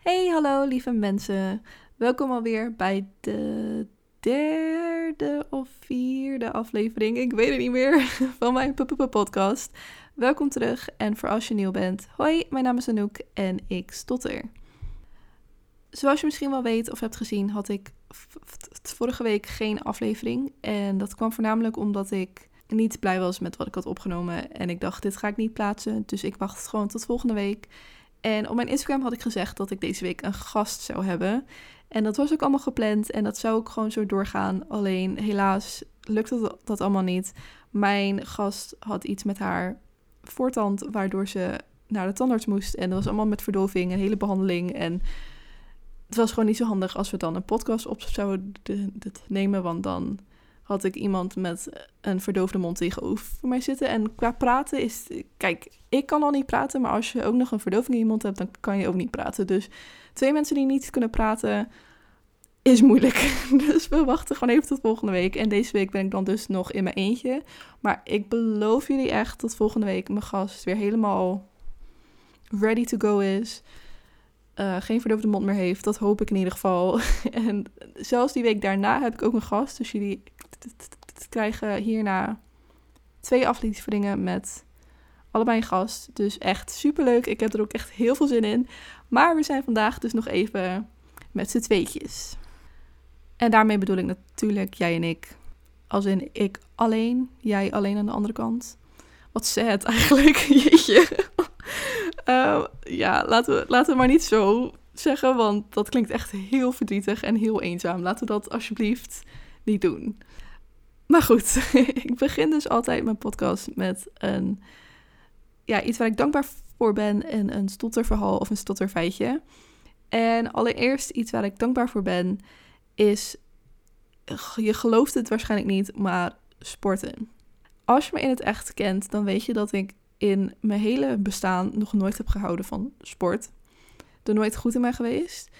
Hey, hallo lieve mensen. Welkom alweer bij de derde of vierde aflevering, ik weet het niet meer, van mijn podcast. Welkom terug en voor als je nieuw bent, hoi, mijn naam is Anouk en ik stotter. Zoals je misschien wel weet of hebt gezien, had ik vorige week geen aflevering. En dat kwam voornamelijk omdat ik niet blij was met wat ik had opgenomen. En ik dacht, dit ga ik niet plaatsen. Dus ik wacht gewoon tot volgende week. En op mijn Instagram had ik gezegd dat ik deze week een gast zou hebben. En dat was ook allemaal gepland en dat zou ook gewoon zo doorgaan. Alleen helaas lukte dat allemaal niet. Mijn gast had iets met haar voortand, waardoor ze naar de tandarts moest. En dat was allemaal met verdoving, een hele behandeling. En het was gewoon niet zo handig als we dan een podcast op zouden nemen, want dan had ik iemand met een verdoofde mond tegenover mij zitten. En qua praten is... Kijk, ik kan al niet praten, maar als je ook nog een verdoving in je mond hebt, dan kan je ook niet praten. Dus twee mensen die niet kunnen praten, is moeilijk. Dus we wachten gewoon even tot volgende week. En deze week ben ik dan dus nog in mijn eentje. Maar ik beloof jullie echt dat volgende week mijn gast weer helemaal ready to go is. Uh, geen verdoofde mond meer heeft. Dat hoop ik in ieder geval. en zelfs die week daarna heb ik ook een gast. Dus jullie krijgen hierna twee afleveringen met allebei een gast. Dus echt superleuk. Ik heb er ook echt heel veel zin in. Maar we zijn vandaag dus nog even met z'n tweetjes. En daarmee bedoel ik natuurlijk jij en ik. Als in ik alleen, jij alleen aan de andere kant. Wat sad eigenlijk, jeetje. uh, ja, laten we, laten we maar niet zo zeggen, want dat klinkt echt heel verdrietig en heel eenzaam. Laten we dat alsjeblieft niet doen. Maar goed, ik begin dus altijd mijn podcast met een, ja, iets waar ik dankbaar voor ben en een stotterverhaal of een stotterfeitje. En allereerst iets waar ik dankbaar voor ben is, je gelooft het waarschijnlijk niet, maar sporten. Als je me in het echt kent, dan weet je dat ik in mijn hele bestaan nog nooit heb gehouden van sport. Er nooit goed in mij geweest.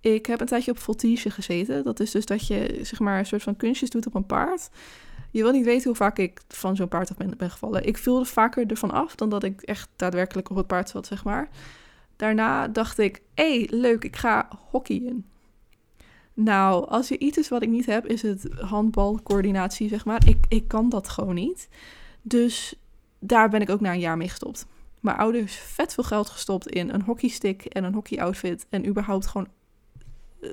Ik heb een tijdje op voltige gezeten. Dat is dus dat je zeg maar een soort van kunstjes doet op een paard. Je wil niet weten hoe vaak ik van zo'n paard af ben, gevallen. Ik viel vaker ervan af dan dat ik echt daadwerkelijk op het paard zat, zeg maar. Daarna dacht ik, hé, hey, leuk, ik ga hockeyen. Nou, als je iets is wat ik niet heb, is het handbalcoördinatie, zeg maar. Ik, ik kan dat gewoon niet. Dus daar ben ik ook na een jaar mee gestopt. Mijn ouders vet veel geld gestopt in een hockeystick en een hockeyoutfit. En überhaupt gewoon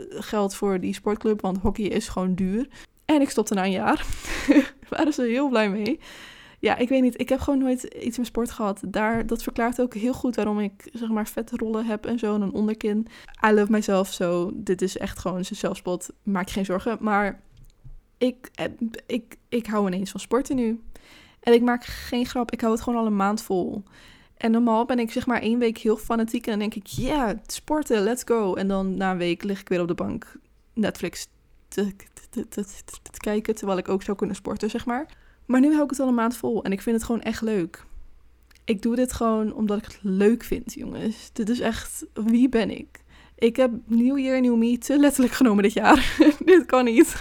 geld voor die sportclub, want hockey is gewoon duur. En ik stopte na een jaar. Waren ze heel blij mee. Ja, ik weet niet. Ik heb gewoon nooit iets met sport gehad. Daar, dat verklaart ook heel goed waarom ik zeg maar vette rollen heb en zo. En een onderkin. I love myself zo. Dit is echt gewoon een zelfspot. Maak je geen zorgen. Maar ik, eh, ik, ik hou ineens van sporten nu. En ik maak geen grap. Ik hou het gewoon al een maand vol. En normaal ben ik zeg maar één week heel fanatiek. En dan denk ik, ja, sporten, let's go. En dan na een week lig ik weer op de bank Netflix te, kijken. Terwijl ik ook zou kunnen sporten, zeg maar. Maar nu hou ik het al een maand vol. En ik vind het gewoon echt leuk. Ik doe dit gewoon omdat ik het leuk vind, jongens. Dit is echt, wie ben ik? Ik heb New Year, New Me te letterlijk genomen dit jaar. dit kan niet.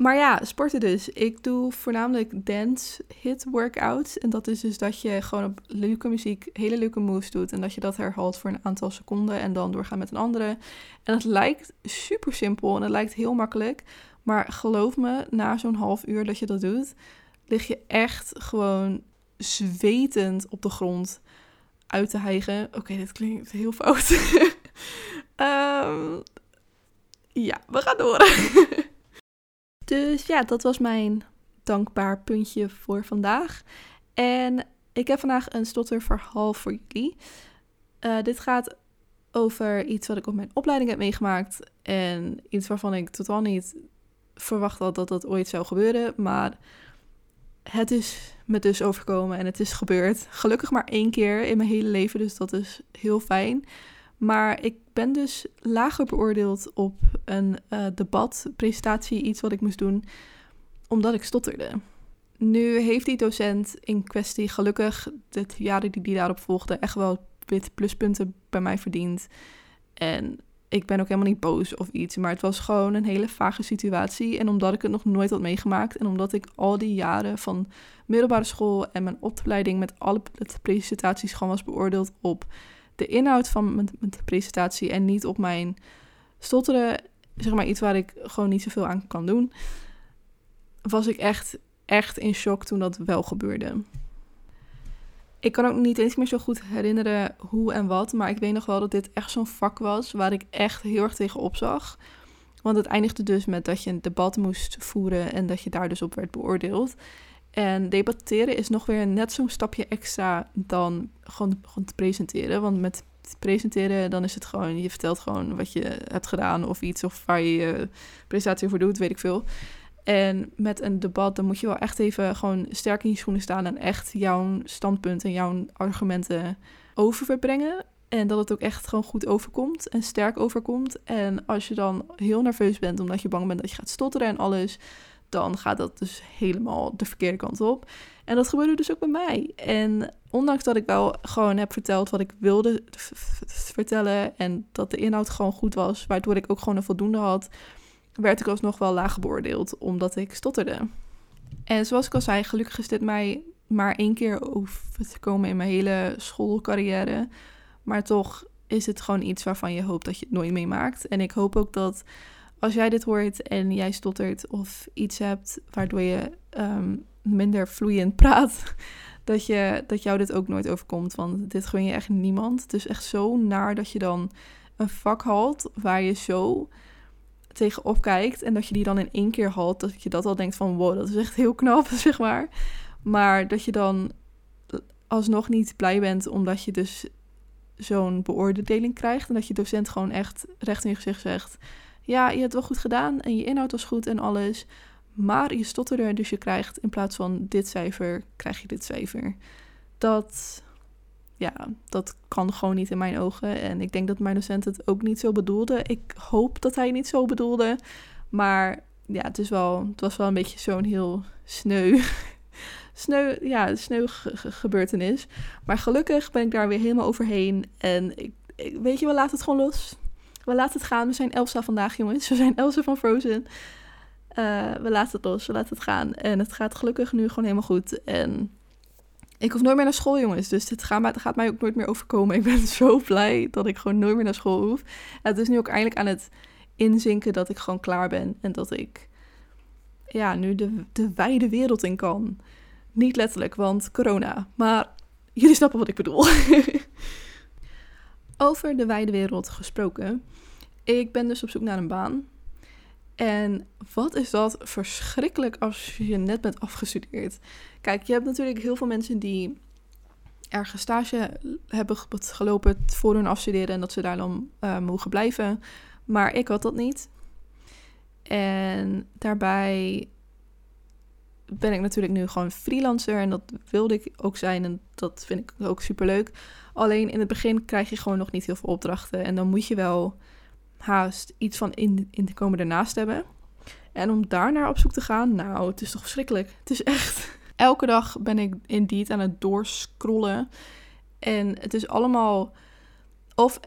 Maar ja, sporten dus. Ik doe voornamelijk dance hit workouts. En dat is dus dat je gewoon op leuke muziek hele leuke moves doet. En dat je dat herhaalt voor een aantal seconden en dan doorgaat met een andere. En het lijkt super simpel en het lijkt heel makkelijk. Maar geloof me, na zo'n half uur dat je dat doet, lig je echt gewoon zwetend op de grond uit te hijgen. Oké, dit klinkt heel fout. um, ja, we gaan door. Dus ja, dat was mijn dankbaar puntje voor vandaag. En ik heb vandaag een stotterverhaal voor jullie. Uh, dit gaat over iets wat ik op mijn opleiding heb meegemaakt. En iets waarvan ik totaal niet verwacht had dat dat ooit zou gebeuren. Maar het is me dus overkomen en het is gebeurd. Gelukkig maar één keer in mijn hele leven, dus dat is heel fijn. Maar ik ben dus lager beoordeeld op een uh, debat, presentatie, iets wat ik moest doen, omdat ik stotterde. Nu heeft die docent in kwestie gelukkig de jaren die die daarop volgde echt wel wit pluspunten bij mij verdiend. En ik ben ook helemaal niet boos of iets, maar het was gewoon een hele vage situatie. En omdat ik het nog nooit had meegemaakt en omdat ik al die jaren van middelbare school en mijn opleiding met alle presentaties gewoon was beoordeeld op de inhoud van mijn, presentatie en niet op mijn stotteren, zeg maar iets waar ik gewoon niet zoveel aan kan doen, was ik echt, echt in shock toen dat wel gebeurde. Ik kan ook niet eens meer zo goed herinneren hoe en wat, maar ik weet nog wel dat dit echt zo'n vak was waar ik echt heel erg tegen opzag. Want het eindigde dus met dat je een debat moest voeren en dat je daar dus op werd beoordeeld. En debatteren is nog weer net zo'n stapje extra dan gewoon, gewoon te presenteren. Want met presenteren, dan is het gewoon, je vertelt gewoon wat je hebt gedaan of iets, of waar je je presentatie voor doet, weet ik veel. En met een debat, dan moet je wel echt even gewoon sterk in je schoenen staan en echt jouw standpunt en jouw argumenten overbrengen. En dat het ook echt gewoon goed overkomt en sterk overkomt. En als je dan heel nerveus bent omdat je bang bent dat je gaat stotteren en alles, dan gaat dat dus helemaal de verkeerde kant op. En dat gebeurde dus ook bij mij. En ondanks dat ik wel gewoon heb verteld wat ik wilde vertellen en dat de inhoud gewoon goed was, waardoor ik ook gewoon een voldoende had, werd ik alsnog wel laag beoordeeld omdat ik stotterde. En zoals ik al zei, gelukkig is dit mij maar één keer over te komen in mijn hele schoolcarrière. Maar toch is het gewoon iets waarvan je hoopt dat je het nooit meemaakt. En ik hoop ook dat als jij dit hoort en jij stottert of iets hebt waardoor je ehm, minder vloeiend praat, dat, je, dat jou dit ook nooit overkomt. Want dit gun je echt niemand. Is echt zo naar dat je dan een vak haalt waar je zo tegenop kijkt en dat je die dan in één keer haalt, dat je dat al denkt van wow, dat is echt heel knap, zeg maar. Maar dat je dan alsnog niet blij bent omdat je dus zo'n beoordeling krijgt en dat je docent gewoon echt recht in je gezicht zegt ja, je hebt wel goed gedaan en je inhoud was goed en alles. Maar je stotterde, dus je krijgt in plaats van dit cijfer, krijg je dit cijfer. Dat, ja, dat kan gewoon niet in mijn ogen. En ik denk dat mijn docent het ook niet zo bedoelde. Ik hoop dat hij niet zo bedoelde. Maar ja, het, is wel, het was wel een beetje zo'n heel sneu, sneu, ja, sneu gebeurtenis. Maar gelukkig ben ik daar weer helemaal overheen. En ik, weet je, we laten het gewoon los we laten het gaan. We zijn Elsa vandaag, jongens. We zijn Elsa van Frozen. Uh, we laten het los, we laten het gaan. En het gaat gelukkig nu gewoon helemaal goed. En ik hoef nooit meer naar school, jongens. Dus het gaat mij ook nooit meer overkomen. Ik ben zo blij dat ik gewoon nooit meer naar school hoef. het is nu ook eindelijk aan het inzinken dat ik gewoon klaar ben. En dat ik ja, nu de, de wijde wereld in kan. Niet letterlijk, want corona. Maar jullie snappen wat ik bedoel. Over de wijde wereld gesproken. Ik ben dus op zoek naar een baan. En wat is dat verschrikkelijk als je net bent afgestudeerd. Kijk, je hebt natuurlijk heel veel mensen die ergens stage hebben gelopen voor hun afstuderen en dat ze daar dan uh, mogen blijven. Maar ik had dat niet. En daarbij ben ik natuurlijk nu gewoon freelancer en dat wilde ik ook zijn en dat vind ik ook super leuk. Alleen in het begin krijg je gewoon nog niet heel veel opdrachten en dan moet je wel haast iets van in, in de komen ernaast hebben. En om daarnaar op zoek te gaan, nou, het is toch verschrikkelijk. Het is echt. Elke dag ben ik Indeed aan het doorscrollen. En het is allemaal of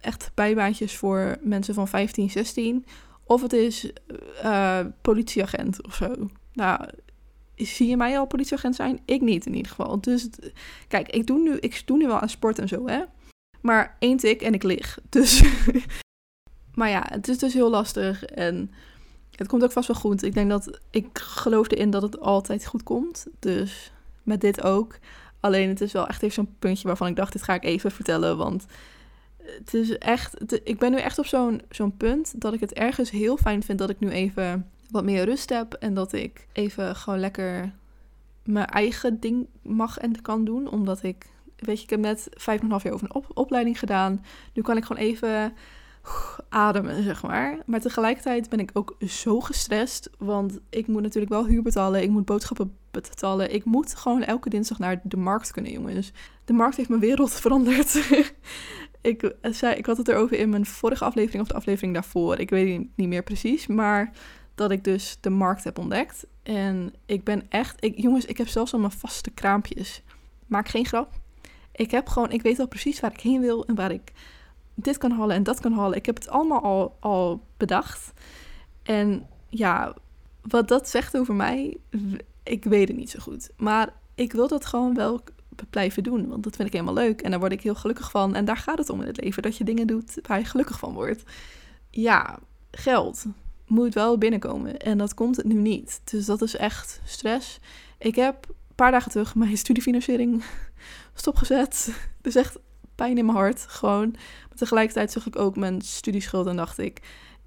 echt bijbaantjes voor mensen van 15, 16. Of het is uh, politieagent of zo. Nou, zie je mij al politieagent zijn? Ik niet in ieder geval. Dus kijk, ik doe nu, ik doe nu wel aan sport en zo, hè. Maar één tik en ik lig. Dus. maar ja, het is dus heel lastig. En het komt ook vast wel goed. Ik denk dat ik geloof erin dat het altijd goed komt. Dus met dit ook. Alleen het is wel echt even zo'n puntje waarvan ik dacht, dit ga ik even vertellen. Want het is echt. ik ben nu echt op zo'n zo'n punt dat ik het ergens heel fijn vind dat ik nu even wat meer rust heb en dat ik even gewoon lekker mijn eigen ding mag en kan doen. Omdat ik, weet je, ik heb net vijf en een half jaar over een opleiding gedaan. Nu kan ik gewoon even ademen, zeg maar. Maar tegelijkertijd ben ik ook zo gestrest, want ik moet natuurlijk wel huur betalen, ik moet boodschappen betalen. Ik moet gewoon elke dinsdag naar de markt kunnen, jongens. De markt heeft mijn wereld veranderd. ik, zei, ik had het erover in mijn vorige aflevering of de aflevering daarvoor. Ik weet niet meer precies, maar dat ik dus de markt heb ontdekt. En ik ben echt, ik, jongens, ik heb zelfs al mijn vaste kraampjes. Maak geen grap. Ik heb gewoon, ik weet al precies waar ik heen wil en waar ik dit kan halen en dat kan halen. Ik heb het allemaal al, al bedacht. En ja, wat dat zegt over mij, ik weet het niet zo goed. Maar ik wil dat gewoon wel blijven doen. Want dat vind ik helemaal leuk en daar word ik heel gelukkig van. En daar gaat het om in het leven, dat je dingen doet waar je gelukkig van wordt. Ja, geld moet wel binnenkomen en dat komt het nu niet. Dus dat is echt stress. Ik heb een paar dagen terug mijn studiefinanciering stopgezet. Dus echt pijn in mijn hart, gewoon. Maar tegelijkertijd zag ik ook mijn studieschuld en dacht ik...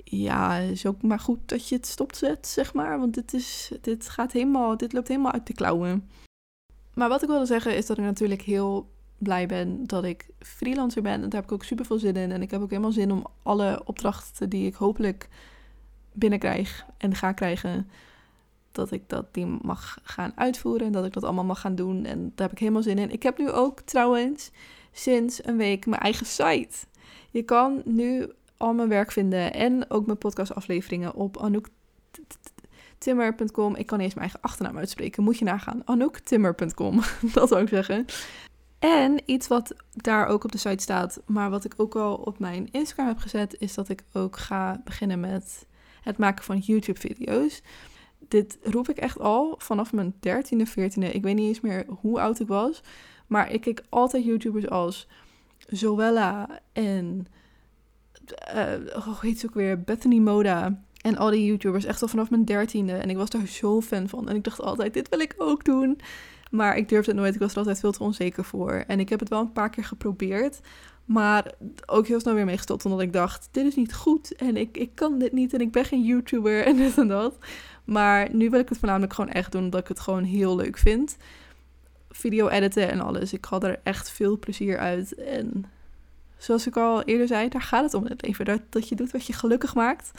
Ja, is ook maar goed dat je het stopzet, zeg maar. Want dit, is, dit, gaat helemaal, dit loopt helemaal uit de klauwen. Maar wat ik wilde zeggen is dat ik natuurlijk heel blij ben dat ik freelancer ben. En daar heb ik ook super veel zin in. En ik heb ook helemaal zin om alle opdrachten die ik hopelijk binnenkrijg en ga krijgen, dat ik dat die mag gaan uitvoeren en dat ik dat allemaal mag gaan doen. En daar heb ik helemaal zin in. Ik heb nu ook trouwens sinds een week mijn eigen site. Je kan nu al mijn werk vinden en ook mijn podcastafleveringen op anouktimmer.com. Ik kan eens mijn eigen achternaam uitspreken, moet je nagaan. anouktimmer.com, dat zou ik zeggen. En iets wat daar ook op de site staat, maar wat ik ook al op mijn Instagram heb gezet, is dat ik ook ga beginnen met het maken van YouTube-video's. Dit roep ik echt al vanaf mijn 13e, 14e. Ik weet niet eens meer hoe oud ik was. Maar ik keek altijd YouTubers als Zoella en. Uh, hoe heet ze ook weer? Bethany Moda. En al die YouTubers. Echt al vanaf mijn dertiende. En ik was daar zo fan van. En ik dacht altijd: dit wil ik ook doen. Maar ik durfde het nooit. Ik was er altijd veel te onzeker voor. En ik heb het wel een paar keer geprobeerd. Maar ook heel snel weer mee gestopt. Omdat ik dacht, dit is niet goed. En ik, ik kan dit niet. En ik ben geen YouTuber en dit en dat. Maar nu wil ik het voornamelijk gewoon echt doen. Omdat ik het gewoon heel leuk vind. Video editen en alles. Ik haal er echt veel plezier uit. En zoals ik al eerder zei, daar gaat het om in het leven. Dat, dat je doet wat je gelukkig maakt.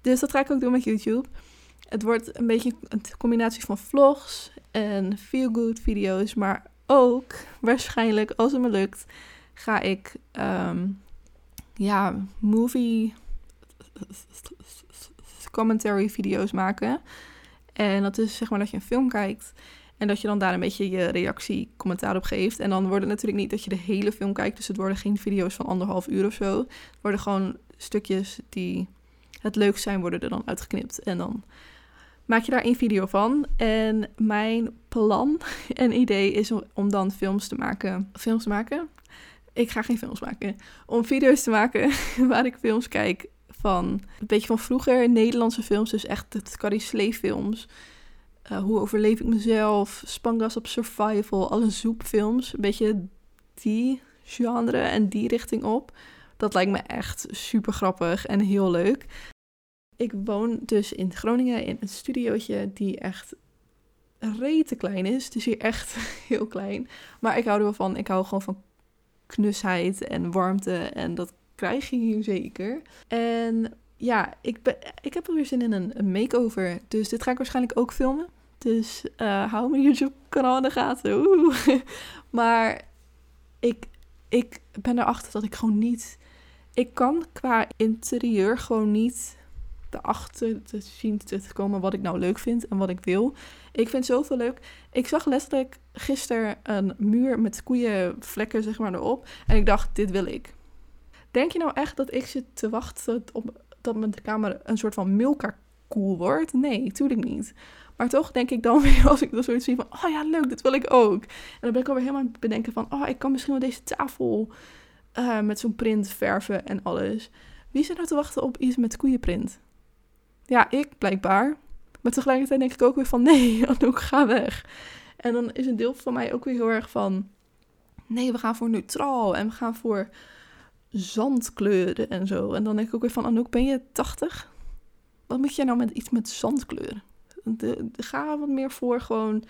Dus dat ga ik ook doen met YouTube. Het wordt een beetje een combinatie van vlogs en feel-good video's. Maar ook waarschijnlijk, als het me lukt ga ik um, ja, movie commentary video's maken. En dat is zeg maar dat je een film kijkt en dat je dan daar een beetje je reactie, commentaar op geeft. En dan wordt het natuurlijk niet dat je de hele film kijkt. Dus het worden geen video's van anderhalf uur of zo. Het worden gewoon stukjes die het leukst zijn, worden er dan uitgeknipt. En dan maak je daar een video van. En mijn plan en idee is om dan films te maken. Films te maken? Ik ga geen films maken. Om video's te maken waar ik films kijk van een beetje van vroeger Nederlandse films. Dus echt het Carrie Slee films. Uh, hoe overleef ik mezelf? Spangas op survival. Alle zoekfilms. Een beetje die genre en die richting op. Dat lijkt me echt super grappig en heel leuk. Ik woon dus in Groningen in een studiootje die echt rete klein is. Is hier echt heel klein. Maar ik hou er wel van. Ik hou gewoon van knusheid en warmte. En dat krijg je hier zeker. En ja, ik, ben, ik heb er weer zin in een, makeover. Dus dit ga ik waarschijnlijk ook filmen. Dus uh, hou mijn YouTube-kanaal in de gaten. Maar ik, ik ben erachter dat ik gewoon niet... Ik kan qua interieur gewoon niet erachter te zien te komen wat ik nou leuk vind en wat ik wil. Ik vind zoveel leuk. Ik zag letterlijk gisteren een muur met koeienvlekken zeg maar erop. En ik dacht, dit wil ik. Denk je nou echt dat ik zit te wachten op dat mijn kamer een soort van Milka cool wordt? Nee, tuurlijk niet. Maar toch denk ik dan weer, als ik dan zoiets zie van, oh ja, leuk, dit wil ik ook. En dan ben ik alweer helemaal aan het bedenken van, oh, ik kan misschien wel deze tafel uh, met zo'n print verven en alles. Wie zit nou te wachten op iets met koeienprint? Ja, ik blijkbaar. Maar tegelijkertijd denk ik ook weer van nee, Anouk, ga weg. En dan is een deel van mij ook weer heel erg van nee, we gaan voor neutraal en we gaan voor zandkleuren en zo. En dan denk ik ook weer van Anouk, ben je 80? Wat moet jij nou met iets met zandkleuren? De, ga wat meer voor gewoon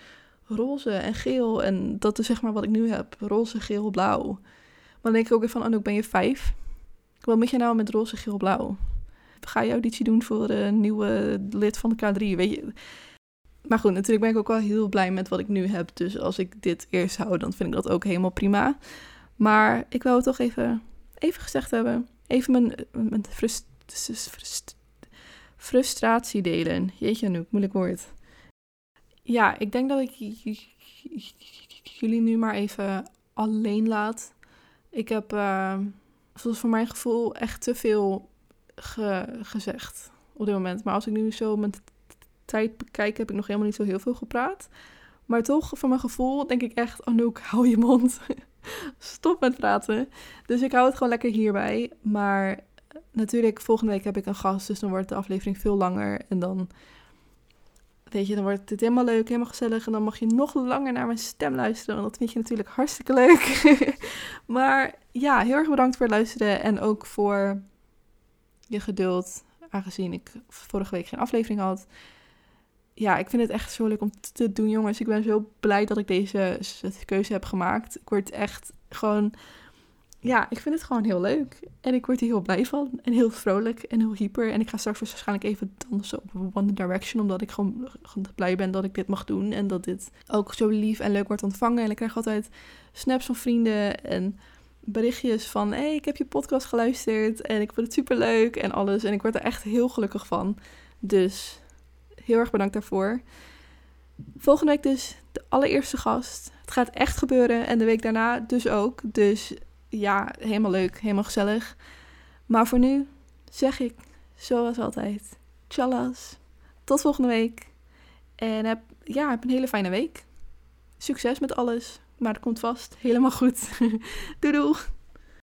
roze en geel. En dat is zeg maar wat ik nu heb. Roze, geel, blauw. Maar dan denk ik ook weer van Anouk, ben je 5? Wat moet je nou met roze, geel, blauw? Ga je auditie doen voor een nieuwe lid van de K3, weet je. Maar goed, natuurlijk ben ik ook wel heel blij met wat ik nu heb. Dus als ik dit eerst hou, dan vind ik dat ook helemaal prima. Maar ik wou het toch even, even gezegd hebben. Even mijn, mijn frustratie delen. Jeetje nu, moeilijk woord. Ja, ik denk dat ik jullie nu maar even alleen laat. Ik heb, uh, voor mijn gevoel, echt te veel gezegd op dit moment. Maar als ik nu zo mijn tijd bekijk, heb ik nog helemaal niet zo heel veel gepraat. Maar toch, voor mijn gevoel, denk ik echt: Anouk, hou je mond. Stop met praten. Dus ik hou het gewoon lekker hierbij. Maar natuurlijk, volgende week heb ik een gast. Dus dan wordt de aflevering veel langer. En dan weet je, dan wordt het helemaal leuk, helemaal gezellig. En dan mag je nog langer naar mijn stem luisteren. Want dat vind je natuurlijk hartstikke leuk. maar ja, heel erg bedankt voor het luisteren. En ook voor je geduld. Aangezien ik vorige week geen aflevering had. Ja, ik vind het echt zo leuk om te doen, jongens. Ik ben zo blij dat ik deze keuze heb gemaakt. Ik word echt gewoon ja, ik vind het gewoon heel leuk. En ik word er heel blij van. En heel vrolijk en heel hyper. En ik ga straks waarschijnlijk even dansen op One Direction. Omdat ik gewoon blij ben dat ik dit mag doen. En dat dit ook zo lief en leuk wordt ontvangen. En ik krijg altijd snaps van vrienden en berichtjes van... Hey, ik heb je podcast geluisterd en ik vond het super leuk en alles. En ik word er echt heel gelukkig van. Dus heel erg bedankt daarvoor. Volgende week dus de allereerste gast. Het gaat echt gebeuren en de week daarna dus ook. Dus ja, helemaal leuk, helemaal gezellig. Maar voor nu zeg ik, zoals altijd, tjallas. Tot volgende week. En heb, ja, heb een hele fijne week. Succes met alles. Maar het komt vast helemaal goed. doei doei.